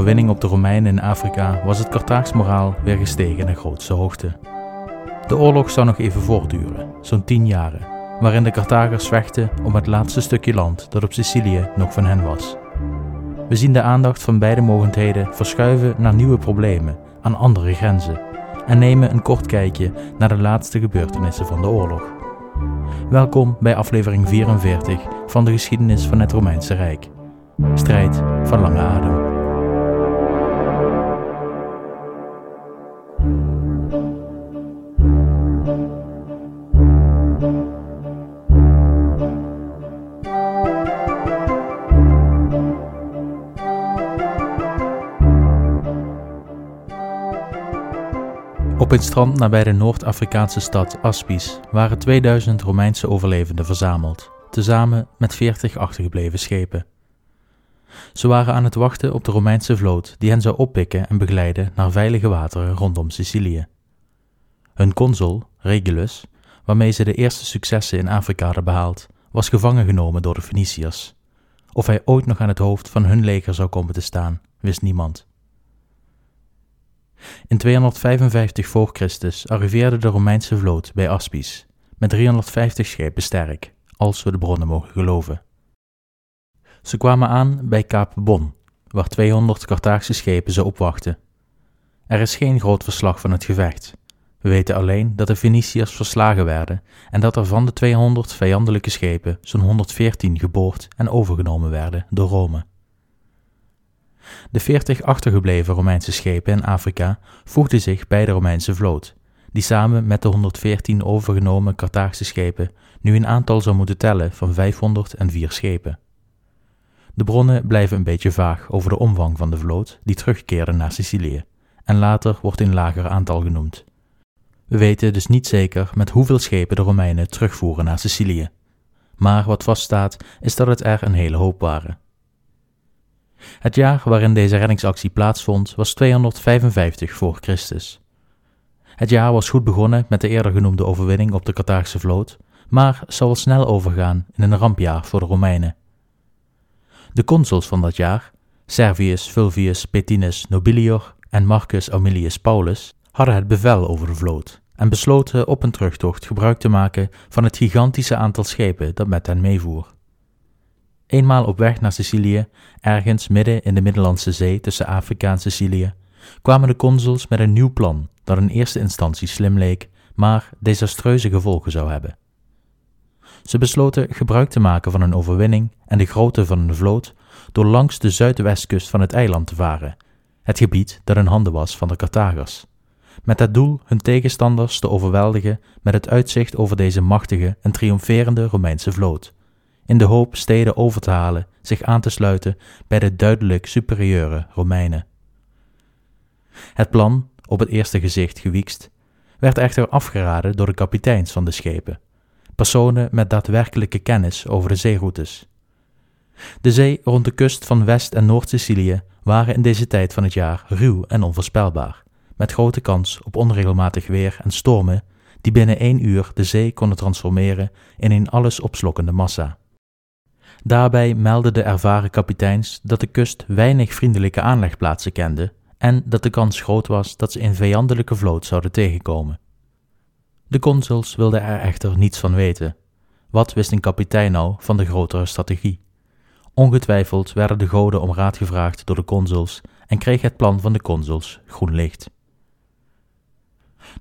Overwinning op de Romeinen in Afrika was het Carthaags moraal weer gestegen naar grootste hoogte. De oorlog zou nog even voortduren, zo'n tien jaren, waarin de Carthagers vechten om het laatste stukje land dat op Sicilië nog van hen was. We zien de aandacht van beide mogendheden verschuiven naar nieuwe problemen aan andere grenzen en nemen een kort kijkje naar de laatste gebeurtenissen van de oorlog. Welkom bij aflevering 44 van de geschiedenis van het Romeinse Rijk. Strijd van lange adem. Op het strand nabij de Noord-Afrikaanse stad Aspis waren 2000 Romeinse overlevenden verzameld, tezamen met 40 achtergebleven schepen. Ze waren aan het wachten op de Romeinse vloot die hen zou oppikken en begeleiden naar veilige wateren rondom Sicilië. Hun consul, Regulus, waarmee ze de eerste successen in Afrika hadden behaald, was gevangen genomen door de Feniciërs. Of hij ooit nog aan het hoofd van hun leger zou komen te staan, wist niemand. In 255 voor Christus arriveerde de Romeinse vloot bij Aspis, met 350 schepen sterk, als we de bronnen mogen geloven. Ze kwamen aan bij Kaap Bon, waar 200 Carthaagse schepen ze opwachten. Er is geen groot verslag van het gevecht. We weten alleen dat de Feniciërs verslagen werden en dat er van de 200 vijandelijke schepen zo'n 114 geboord en overgenomen werden door Rome. De 40 achtergebleven Romeinse schepen in Afrika voegden zich bij de Romeinse vloot, die samen met de 114 overgenomen Carthaagse schepen nu een aantal zou moeten tellen van 504 schepen. De bronnen blijven een beetje vaag over de omvang van de vloot die terugkeerde naar Sicilië, en later wordt een lager aantal genoemd. We weten dus niet zeker met hoeveel schepen de Romeinen terugvoeren naar Sicilië. Maar wat vaststaat is dat het er een hele hoop waren. Het jaar waarin deze reddingsactie plaatsvond was 255 voor Christus. Het jaar was goed begonnen met de eerder genoemde overwinning op de Carthaagse vloot, maar zal snel overgaan in een rampjaar voor de Romeinen. De consuls van dat jaar, Servius Fulvius Petinus Nobilior en Marcus Aemilius Paulus, hadden het bevel over de vloot en besloten op een terugtocht gebruik te maken van het gigantische aantal schepen dat met hen meevoer. Eenmaal op weg naar Sicilië, ergens midden in de Middellandse Zee tussen Afrika en Sicilië, kwamen de consuls met een nieuw plan dat in eerste instantie slim leek, maar desastreuze gevolgen zou hebben. Ze besloten gebruik te maken van een overwinning en de grootte van een vloot door langs de zuidwestkust van het eiland te varen, het gebied dat in handen was van de Carthagers, met het doel hun tegenstanders te overweldigen met het uitzicht over deze machtige en triomferende Romeinse vloot in de hoop steden over te halen zich aan te sluiten bij de duidelijk superieure Romeinen. Het plan, op het eerste gezicht gewiekst, werd echter afgeraden door de kapiteins van de schepen, personen met daadwerkelijke kennis over de zeeroutes. De zee rond de kust van West- en Noord-Sicilië waren in deze tijd van het jaar ruw en onvoorspelbaar, met grote kans op onregelmatig weer en stormen die binnen één uur de zee konden transformeren in een alles opslokkende massa. Daarbij meldden de ervaren kapiteins dat de kust weinig vriendelijke aanlegplaatsen kende en dat de kans groot was dat ze een vijandelijke vloot zouden tegenkomen. De consuls wilden er echter niets van weten. Wat wist een kapitein nou van de grotere strategie? Ongetwijfeld werden de goden om raad gevraagd door de consuls en kreeg het plan van de consuls groen licht.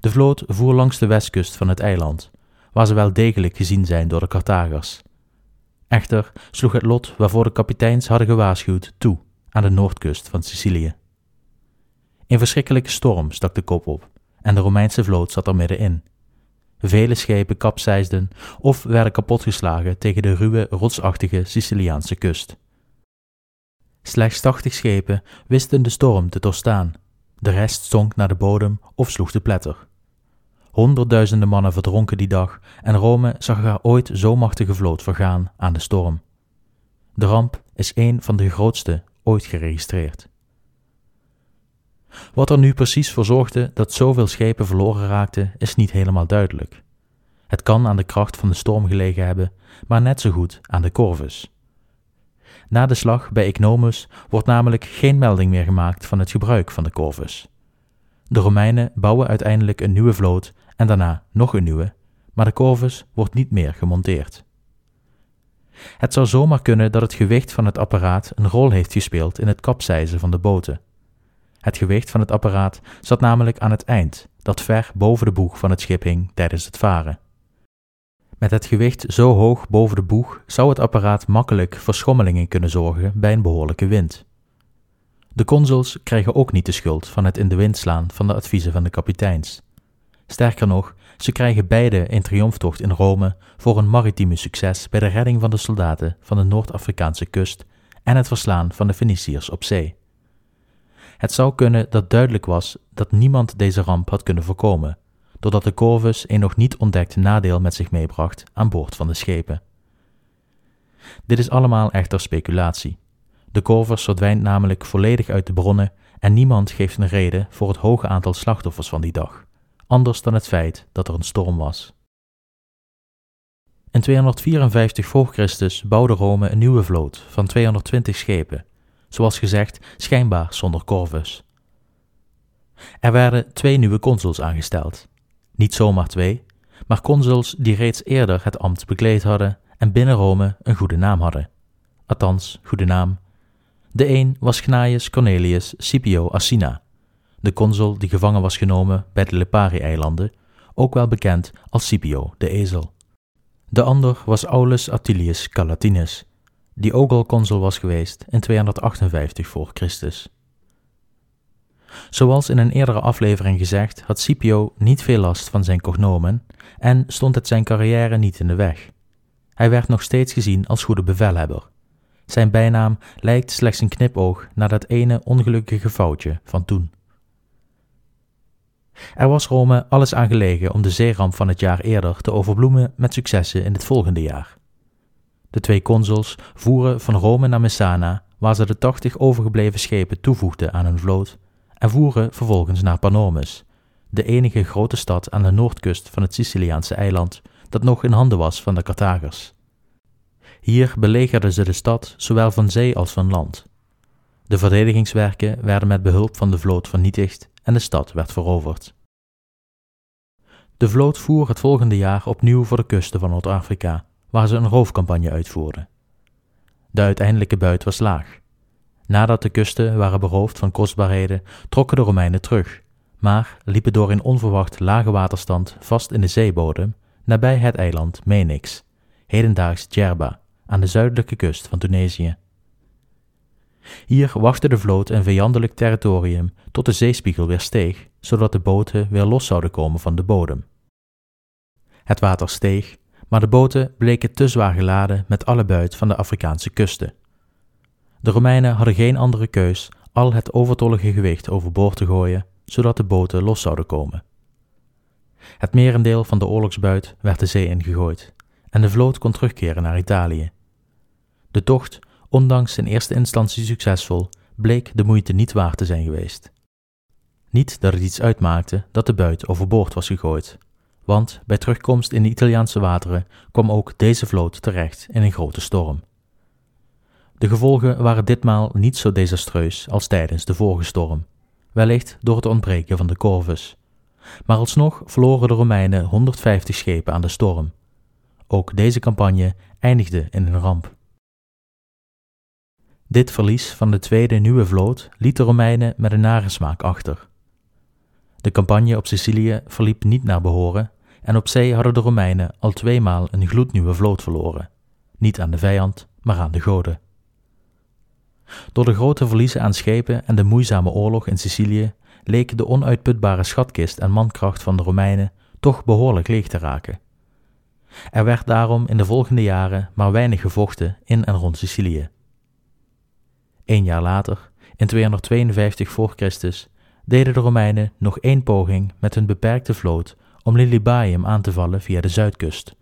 De vloot voer langs de westkust van het eiland, waar ze wel degelijk gezien zijn door de Carthagers, Echter sloeg het lot waarvoor de kapiteins hadden gewaarschuwd toe aan de noordkust van Sicilië. Een verschrikkelijke storm stak de kop op en de Romeinse vloot zat er middenin. Vele schepen kapseisden of werden kapotgeslagen tegen de ruwe, rotsachtige Siciliaanse kust. Slechts tachtig schepen wisten de storm te doorstaan, de rest zonk naar de bodem of sloeg te pletter. Honderdduizenden mannen verdronken die dag en Rome zag haar ooit zo machtige vloot vergaan aan de storm. De ramp is een van de grootste ooit geregistreerd. Wat er nu precies voor zorgde dat zoveel schepen verloren raakten, is niet helemaal duidelijk. Het kan aan de kracht van de storm gelegen hebben, maar net zo goed aan de Corvus. Na de slag bij Ecnomus wordt namelijk geen melding meer gemaakt van het gebruik van de Corvus. De Romeinen bouwen uiteindelijk een nieuwe vloot en daarna nog een nieuwe, maar de Corvus wordt niet meer gemonteerd. Het zou zomaar kunnen dat het gewicht van het apparaat een rol heeft gespeeld in het kapseizen van de boten. Het gewicht van het apparaat zat namelijk aan het eind, dat ver boven de boeg van het schip hing tijdens het varen. Met het gewicht zo hoog boven de boeg zou het apparaat makkelijk voor schommelingen kunnen zorgen bij een behoorlijke wind. De consuls krijgen ook niet de schuld van het in de wind slaan van de adviezen van de kapiteins. Sterker nog, ze krijgen beide een triomftocht in Rome voor een maritieme succes bij de redding van de soldaten van de Noord-Afrikaanse kust en het verslaan van de Feniciërs op zee. Het zou kunnen dat duidelijk was dat niemand deze ramp had kunnen voorkomen, doordat de Corvus een nog niet ontdekt nadeel met zich meebracht aan boord van de schepen. Dit is allemaal echter speculatie. De Corvus verdwijnt namelijk volledig uit de bronnen en niemand geeft een reden voor het hoge aantal slachtoffers van die dag, anders dan het feit dat er een storm was. In 254 voor Christus bouwde Rome een nieuwe vloot van 220 schepen, zoals gezegd schijnbaar zonder Corvus. Er werden twee nieuwe consuls aangesteld. Niet zomaar twee, maar consuls die reeds eerder het ambt bekleed hadden en binnen Rome een goede naam hadden. Althans, goede naam. De een was Gnaeus Cornelius Scipio Asina, de consul die gevangen was genomen bij de Lipari-eilanden, ook wel bekend als Scipio de ezel. De ander was Aulus Attilius Calatinus, die ook al consul was geweest in 258 voor Christus. Zoals in een eerdere aflevering gezegd, had Scipio niet veel last van zijn cognomen en stond het zijn carrière niet in de weg. Hij werd nog steeds gezien als goede bevelhebber. Zijn bijnaam lijkt slechts een knipoog naar dat ene ongelukkige foutje van toen. Er was Rome alles aan gelegen om de zeeramp van het jaar eerder te overbloemen met successen in het volgende jaar. De twee consuls voeren van Rome naar Messana, waar ze de tachtig overgebleven schepen toevoegden aan hun vloot, en voeren vervolgens naar Panormus, de enige grote stad aan de noordkust van het Siciliaanse eiland dat nog in handen was van de Carthagers. Hier belegerden ze de stad zowel van zee als van land. De verdedigingswerken werden met behulp van de vloot vernietigd en de stad werd veroverd. De vloot voer het volgende jaar opnieuw voor de kusten van Noord-Afrika, waar ze een roofcampagne uitvoerden. De uiteindelijke buit was laag. Nadat de kusten waren beroofd van kostbaarheden, trokken de Romeinen terug, maar liepen door een onverwacht lage waterstand vast in de zeebodem nabij het eiland Menix, hedendaags Djerba, aan de zuidelijke kust van Tunesië. Hier wachtte de vloot een vijandelijk territorium tot de zeespiegel weer steeg, zodat de boten weer los zouden komen van de bodem. Het water steeg, maar de boten bleken te zwaar geladen met alle buit van de Afrikaanse kusten. De Romeinen hadden geen andere keus al het overtollige gewicht overboord te gooien, zodat de boten los zouden komen. Het merendeel van de oorlogsbuit werd de zee ingegooid en de vloot kon terugkeren naar Italië. De tocht, ondanks in eerste instantie succesvol, bleek de moeite niet waard te zijn geweest. Niet dat het iets uitmaakte dat de buit overboord was gegooid, want bij terugkomst in de Italiaanse wateren kwam ook deze vloot terecht in een grote storm. De gevolgen waren ditmaal niet zo desastreus als tijdens de vorige storm, wellicht door het ontbreken van de Corvus. Maar alsnog verloren de Romeinen 150 schepen aan de storm. Ook deze campagne eindigde in een ramp. Dit verlies van de tweede nieuwe vloot liet de Romeinen met een nagesmaak achter. De campagne op Sicilië verliep niet naar behoren en op zee hadden de Romeinen al tweemaal een gloednieuwe vloot verloren, niet aan de vijand, maar aan de goden. Door de grote verliezen aan schepen en de moeizame oorlog in Sicilië leek de onuitputbare schatkist en mankracht van de Romeinen toch behoorlijk leeg te raken. Er werd daarom in de volgende jaren maar weinig gevochten in en rond Sicilië. Een jaar later, in 252 voor Christus, deden de Romeinen nog één poging met hun beperkte vloot om Lilybaeum aan te vallen via de zuidkust.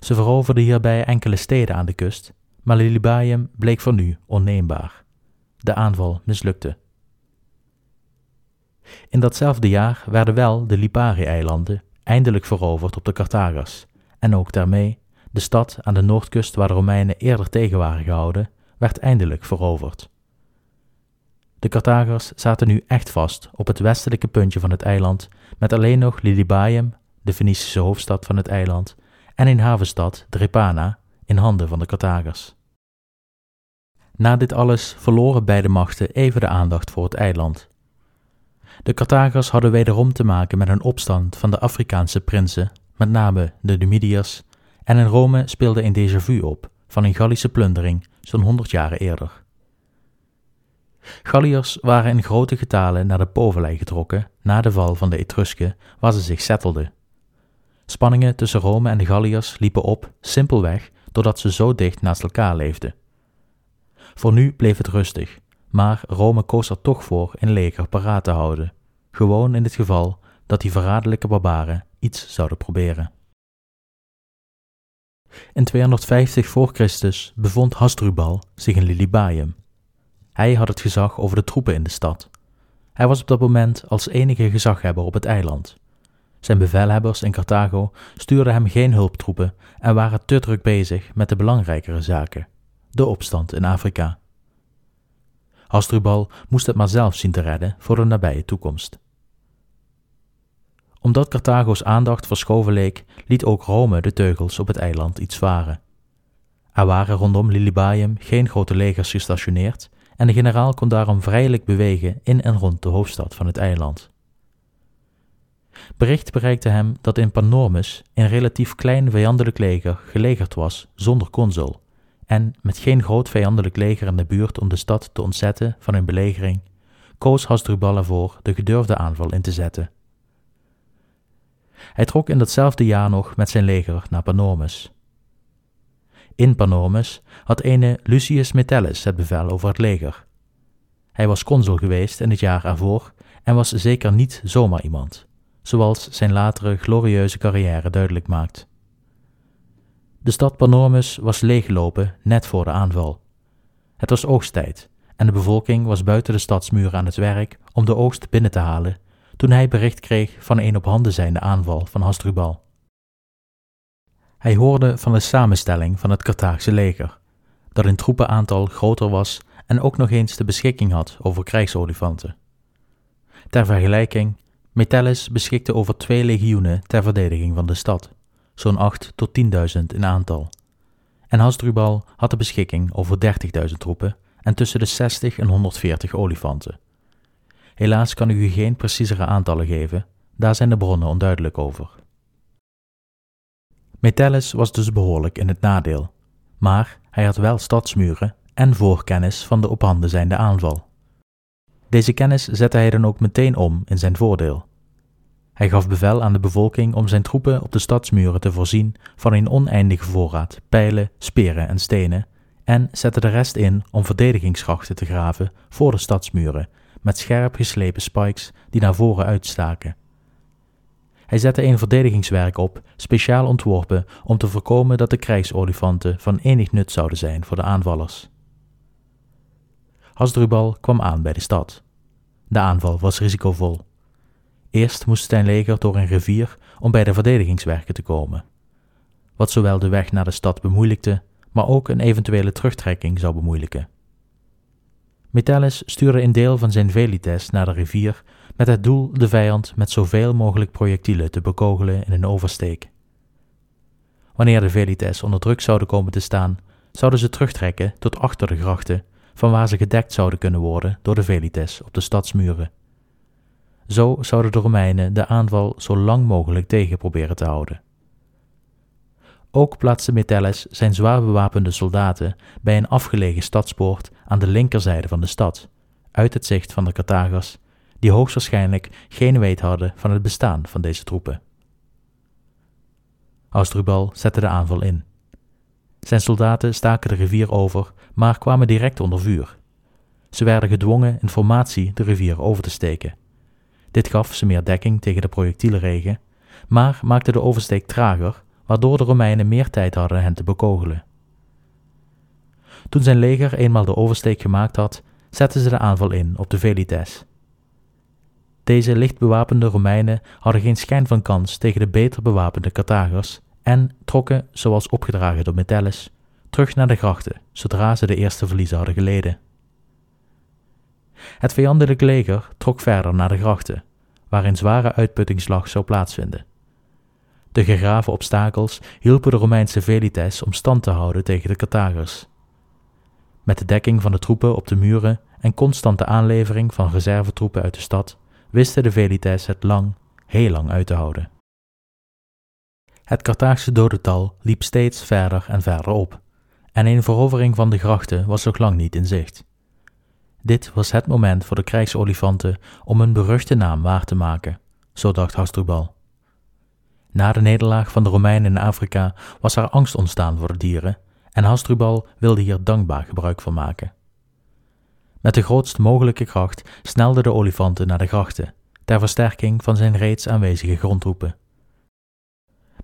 Ze veroverden hierbij enkele steden aan de kust maar Lilybaeum bleek voor nu onneembaar. De aanval mislukte. In datzelfde jaar werden wel de Lipari-eilanden eindelijk veroverd op de Carthagers en ook daarmee de stad aan de noordkust waar de Romeinen eerder tegen waren gehouden, werd eindelijk veroverd. De Carthagers zaten nu echt vast op het westelijke puntje van het eiland, met alleen nog Lilybaeum, de Fenicische hoofdstad van het eiland, en een havenstad, Drepana, in handen van de Carthagers. Na dit alles verloren beide machten even de aandacht voor het eiland. De Carthagers hadden wederom te maken met een opstand van de Afrikaanse prinsen, met name de Numidiërs, en in Rome speelde een déjà vu op van een Gallische plundering zo'n honderd jaren eerder. Galliërs waren in grote getalen naar de Povellei getrokken na de val van de Etrusken, waar ze zich settelden. Spanningen tussen Rome en de Galliërs liepen op simpelweg doordat ze zo dicht naast elkaar leefden. Voor nu bleef het rustig, maar Rome koos er toch voor een leger paraat te houden, gewoon in het geval dat die verraderlijke barbaren iets zouden proberen. In 250 voor Christus bevond Hasdrubal zich in Lilybaeum. Hij had het gezag over de troepen in de stad. Hij was op dat moment als enige gezaghebber op het eiland. Zijn bevelhebbers in Carthago stuurden hem geen hulptroepen en waren te druk bezig met de belangrijkere zaken, de opstand in Afrika. Hasdrubal moest het maar zelf zien te redden voor de nabije toekomst. Omdat Carthago's aandacht verschoven leek, liet ook Rome de teugels op het eiland iets varen. Er waren rondom Lilybaeum geen grote legers gestationeerd en de generaal kon daarom vrijelijk bewegen in en rond de hoofdstad van het eiland. Bericht bereikte hem dat in Panormus een relatief klein vijandelijk leger gelegerd was zonder consul en met geen groot vijandelijk leger in de buurt om de stad te ontzetten van een belegering, koos Hasdrubal ervoor de gedurfde aanval in te zetten. Hij trok in datzelfde jaar nog met zijn leger naar Panormus. In Panormus had ene Lucius Metellus het bevel over het leger. Hij was consul geweest in het jaar ervoor en was zeker niet zomaar iemand, zoals zijn latere glorieuze carrière duidelijk maakt. De stad Panormus was leeggelopen net voor de aanval. Het was oogsttijd en de bevolking was buiten de stadsmuren aan het werk om de oogst binnen te halen toen hij bericht kreeg van een op handen zijnde aanval van Hasdrubal. Hij hoorde van de samenstelling van het Carthaagse leger, dat in troepenaantal groter was en ook nog eens de beschikking had over krijgsolifanten. Ter vergelijking, Metellus beschikte over twee legioenen ter verdediging van de stad zo'n 8 tot 10.000 in aantal. En Hasdrubal had de beschikking over 30.000 troepen en tussen de 60 en 140 olifanten. Helaas kan ik u geen preciezere aantallen geven, daar zijn de bronnen onduidelijk over. Metellus was dus behoorlijk in het nadeel, maar hij had wel stadsmuren en voorkennis van de op handen zijnde aanval. Deze kennis zette hij dan ook meteen om in zijn voordeel. Hij gaf bevel aan de bevolking om zijn troepen op de stadsmuren te voorzien van een oneindige voorraad pijlen, speren en stenen, en zette de rest in om verdedigingsgrachten te graven voor de stadsmuren, met scherp geslepen spikes die naar voren uitstaken. Hij zette een verdedigingswerk op, speciaal ontworpen om te voorkomen dat de krijgsolifanten van enig nut zouden zijn voor de aanvallers. Hasdrubal kwam aan bij de stad. De aanval was risicovol. Eerst moest zijn leger door een rivier om bij de verdedigingswerken te komen, wat zowel de weg naar de stad bemoeilijkte, maar ook een eventuele terugtrekking zou bemoeilijken. Metellus stuurde een deel van zijn velites naar de rivier met het doel de vijand met zoveel mogelijk projectielen te bekogelen in een oversteek. Wanneer de velites onder druk zouden komen te staan, zouden ze terugtrekken tot achter de grachten, van waar ze gedekt zouden kunnen worden door de velites op de stadsmuren. Zo zouden de Romeinen de aanval zo lang mogelijk tegen proberen te houden. Ook plaatste Metellus zijn zwaar bewapende soldaten bij een afgelegen stadspoort aan de linkerzijde van de stad, uit het zicht van de Carthagers, die hoogstwaarschijnlijk geen weet hadden van het bestaan van deze troepen. Hasdrubal zette de aanval in. Zijn soldaten staken de rivier over, maar kwamen direct onder vuur. Ze werden gedwongen in formatie de rivier over te steken. Dit gaf ze meer dekking tegen de projectielenregen, maar maakte de oversteek trager, waardoor de Romeinen meer tijd hadden hen te bekogelen. Toen zijn leger eenmaal de oversteek gemaakt had, zetten ze de aanval in op de Velites. Deze licht bewapende Romeinen hadden geen schijn van kans tegen de beter bewapende Carthagers en trokken, zoals opgedragen door Metellus, terug naar de grachten zodra ze de eerste verliezen hadden geleden. Het vijandelijke leger trok verder naar de grachten, waar een zware uitputtingsslag zou plaatsvinden. De gegraven obstakels hielpen de Romeinse velites om stand te houden tegen de Carthagers. Met de dekking van de troepen op de muren en constante aanlevering van reservetroepen uit de stad wisten de velites het lang, heel lang uit te houden. Het Carthaagse dodental liep steeds verder en verder op, en een verovering van de grachten was nog lang niet in zicht. Dit was het moment voor de krijgsolifanten om hun beruchte naam waar te maken, zo dacht Hasdrubal. Na de nederlaag van de Romeinen in Afrika was er angst ontstaan voor de dieren, en Hasdrubal wilde hier dankbaar gebruik van maken. Met de grootst mogelijke kracht snelden de olifanten naar de grachten, ter versterking van zijn reeds aanwezige grondtroepen.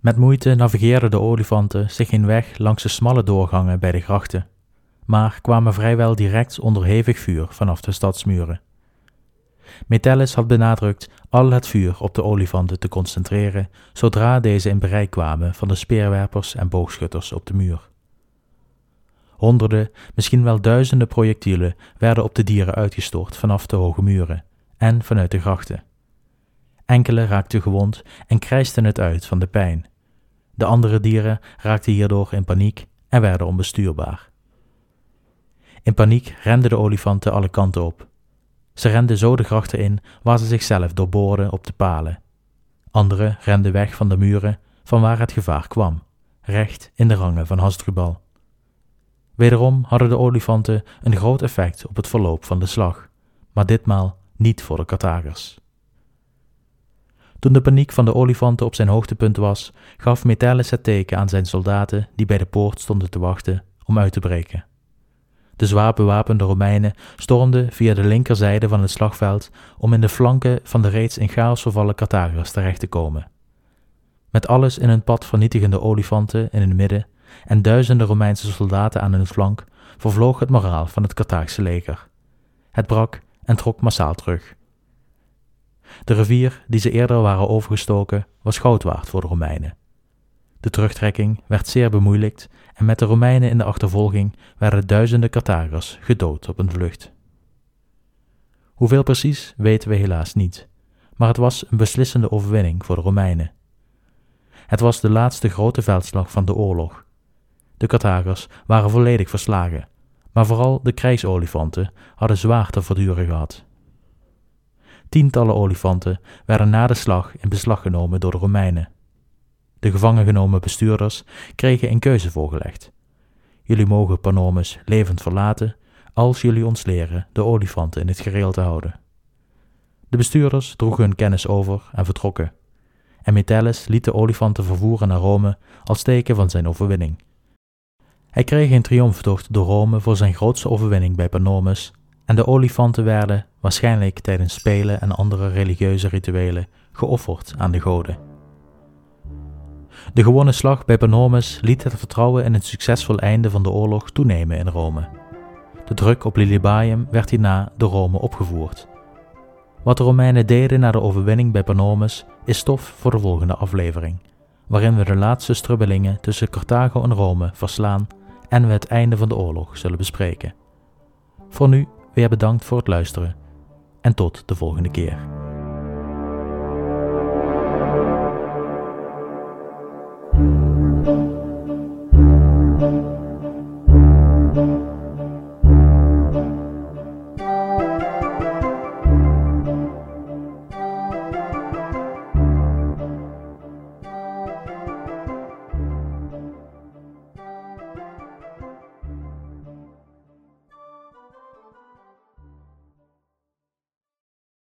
Met moeite navigeerden de olifanten zich een weg langs de smalle doorgangen bij de grachten, maar kwamen vrijwel direct onder hevig vuur vanaf de stadsmuren. Metellus had benadrukt al het vuur op de olifanten te concentreren zodra deze in bereik kwamen van de speerwerpers en boogschutters op de muur. Honderden, misschien wel duizenden projectielen werden op de dieren uitgestort vanaf de hoge muren en vanuit de grachten. Enkele raakten gewond en krijsten het uit van de pijn. De andere dieren raakten hierdoor in paniek en werden onbestuurbaar. In paniek renden de olifanten alle kanten op. Ze renden zo de grachten in waar ze zichzelf doorboorden op de palen. Anderen renden weg van de muren van waar het gevaar kwam, recht in de rangen van Hasdrubal. Wederom hadden de olifanten een groot effect op het verloop van de slag, maar ditmaal niet voor de Carthagers. Toen de paniek van de olifanten op zijn hoogtepunt was, gaf Metellus het teken aan zijn soldaten die bij de poort stonden te wachten om uit te breken. De zwaar bewapende Romeinen stormden via de linkerzijde van het slagveld om in de flanken van de reeds in chaos vervallen Carthagers terecht te komen. Met alles in hun pad vernietigende olifanten in het midden en duizenden Romeinse soldaten aan hun flank vervloog het moraal van het Carthaagse leger. Het brak en trok massaal terug. De rivier die ze eerder waren overgestoken was goud waard voor de Romeinen. De terugtrekking werd zeer bemoeilijkt en met de Romeinen in de achtervolging werden duizenden Carthagers gedood op een vlucht. Hoeveel precies weten we helaas niet, maar het was een beslissende overwinning voor de Romeinen. Het was de laatste grote veldslag van de oorlog. De Carthagers waren volledig verslagen, maar vooral de krijgsolifanten hadden zwaar te verduren gehad. Tientallen olifanten werden na de slag in beslag genomen door de Romeinen. De gevangen genomen bestuurders kregen een keuze voorgelegd. Jullie mogen Panomus levend verlaten als jullie ons leren de olifanten in het gereel te houden. De bestuurders droegen hun kennis over en vertrokken. En Metellus liet de olifanten vervoeren naar Rome als teken van zijn overwinning. Hij kreeg een triomftocht door Rome voor zijn grootste overwinning bij Panomus en de olifanten werden, waarschijnlijk tijdens spelen en andere religieuze rituelen, geofferd aan de goden. De gewonnen slag bij Panomus liet het vertrouwen in een succesvol einde van de oorlog toenemen in Rome. De druk op Lilybaeum werd hierna door Rome opgevoerd. Wat de Romeinen deden na de overwinning bij Panomus is stof voor de volgende aflevering, waarin we de laatste strubbelingen tussen Carthago en Rome verslaan en we het einde van de oorlog zullen bespreken. Voor nu weer bedankt voor het luisteren en tot de volgende keer.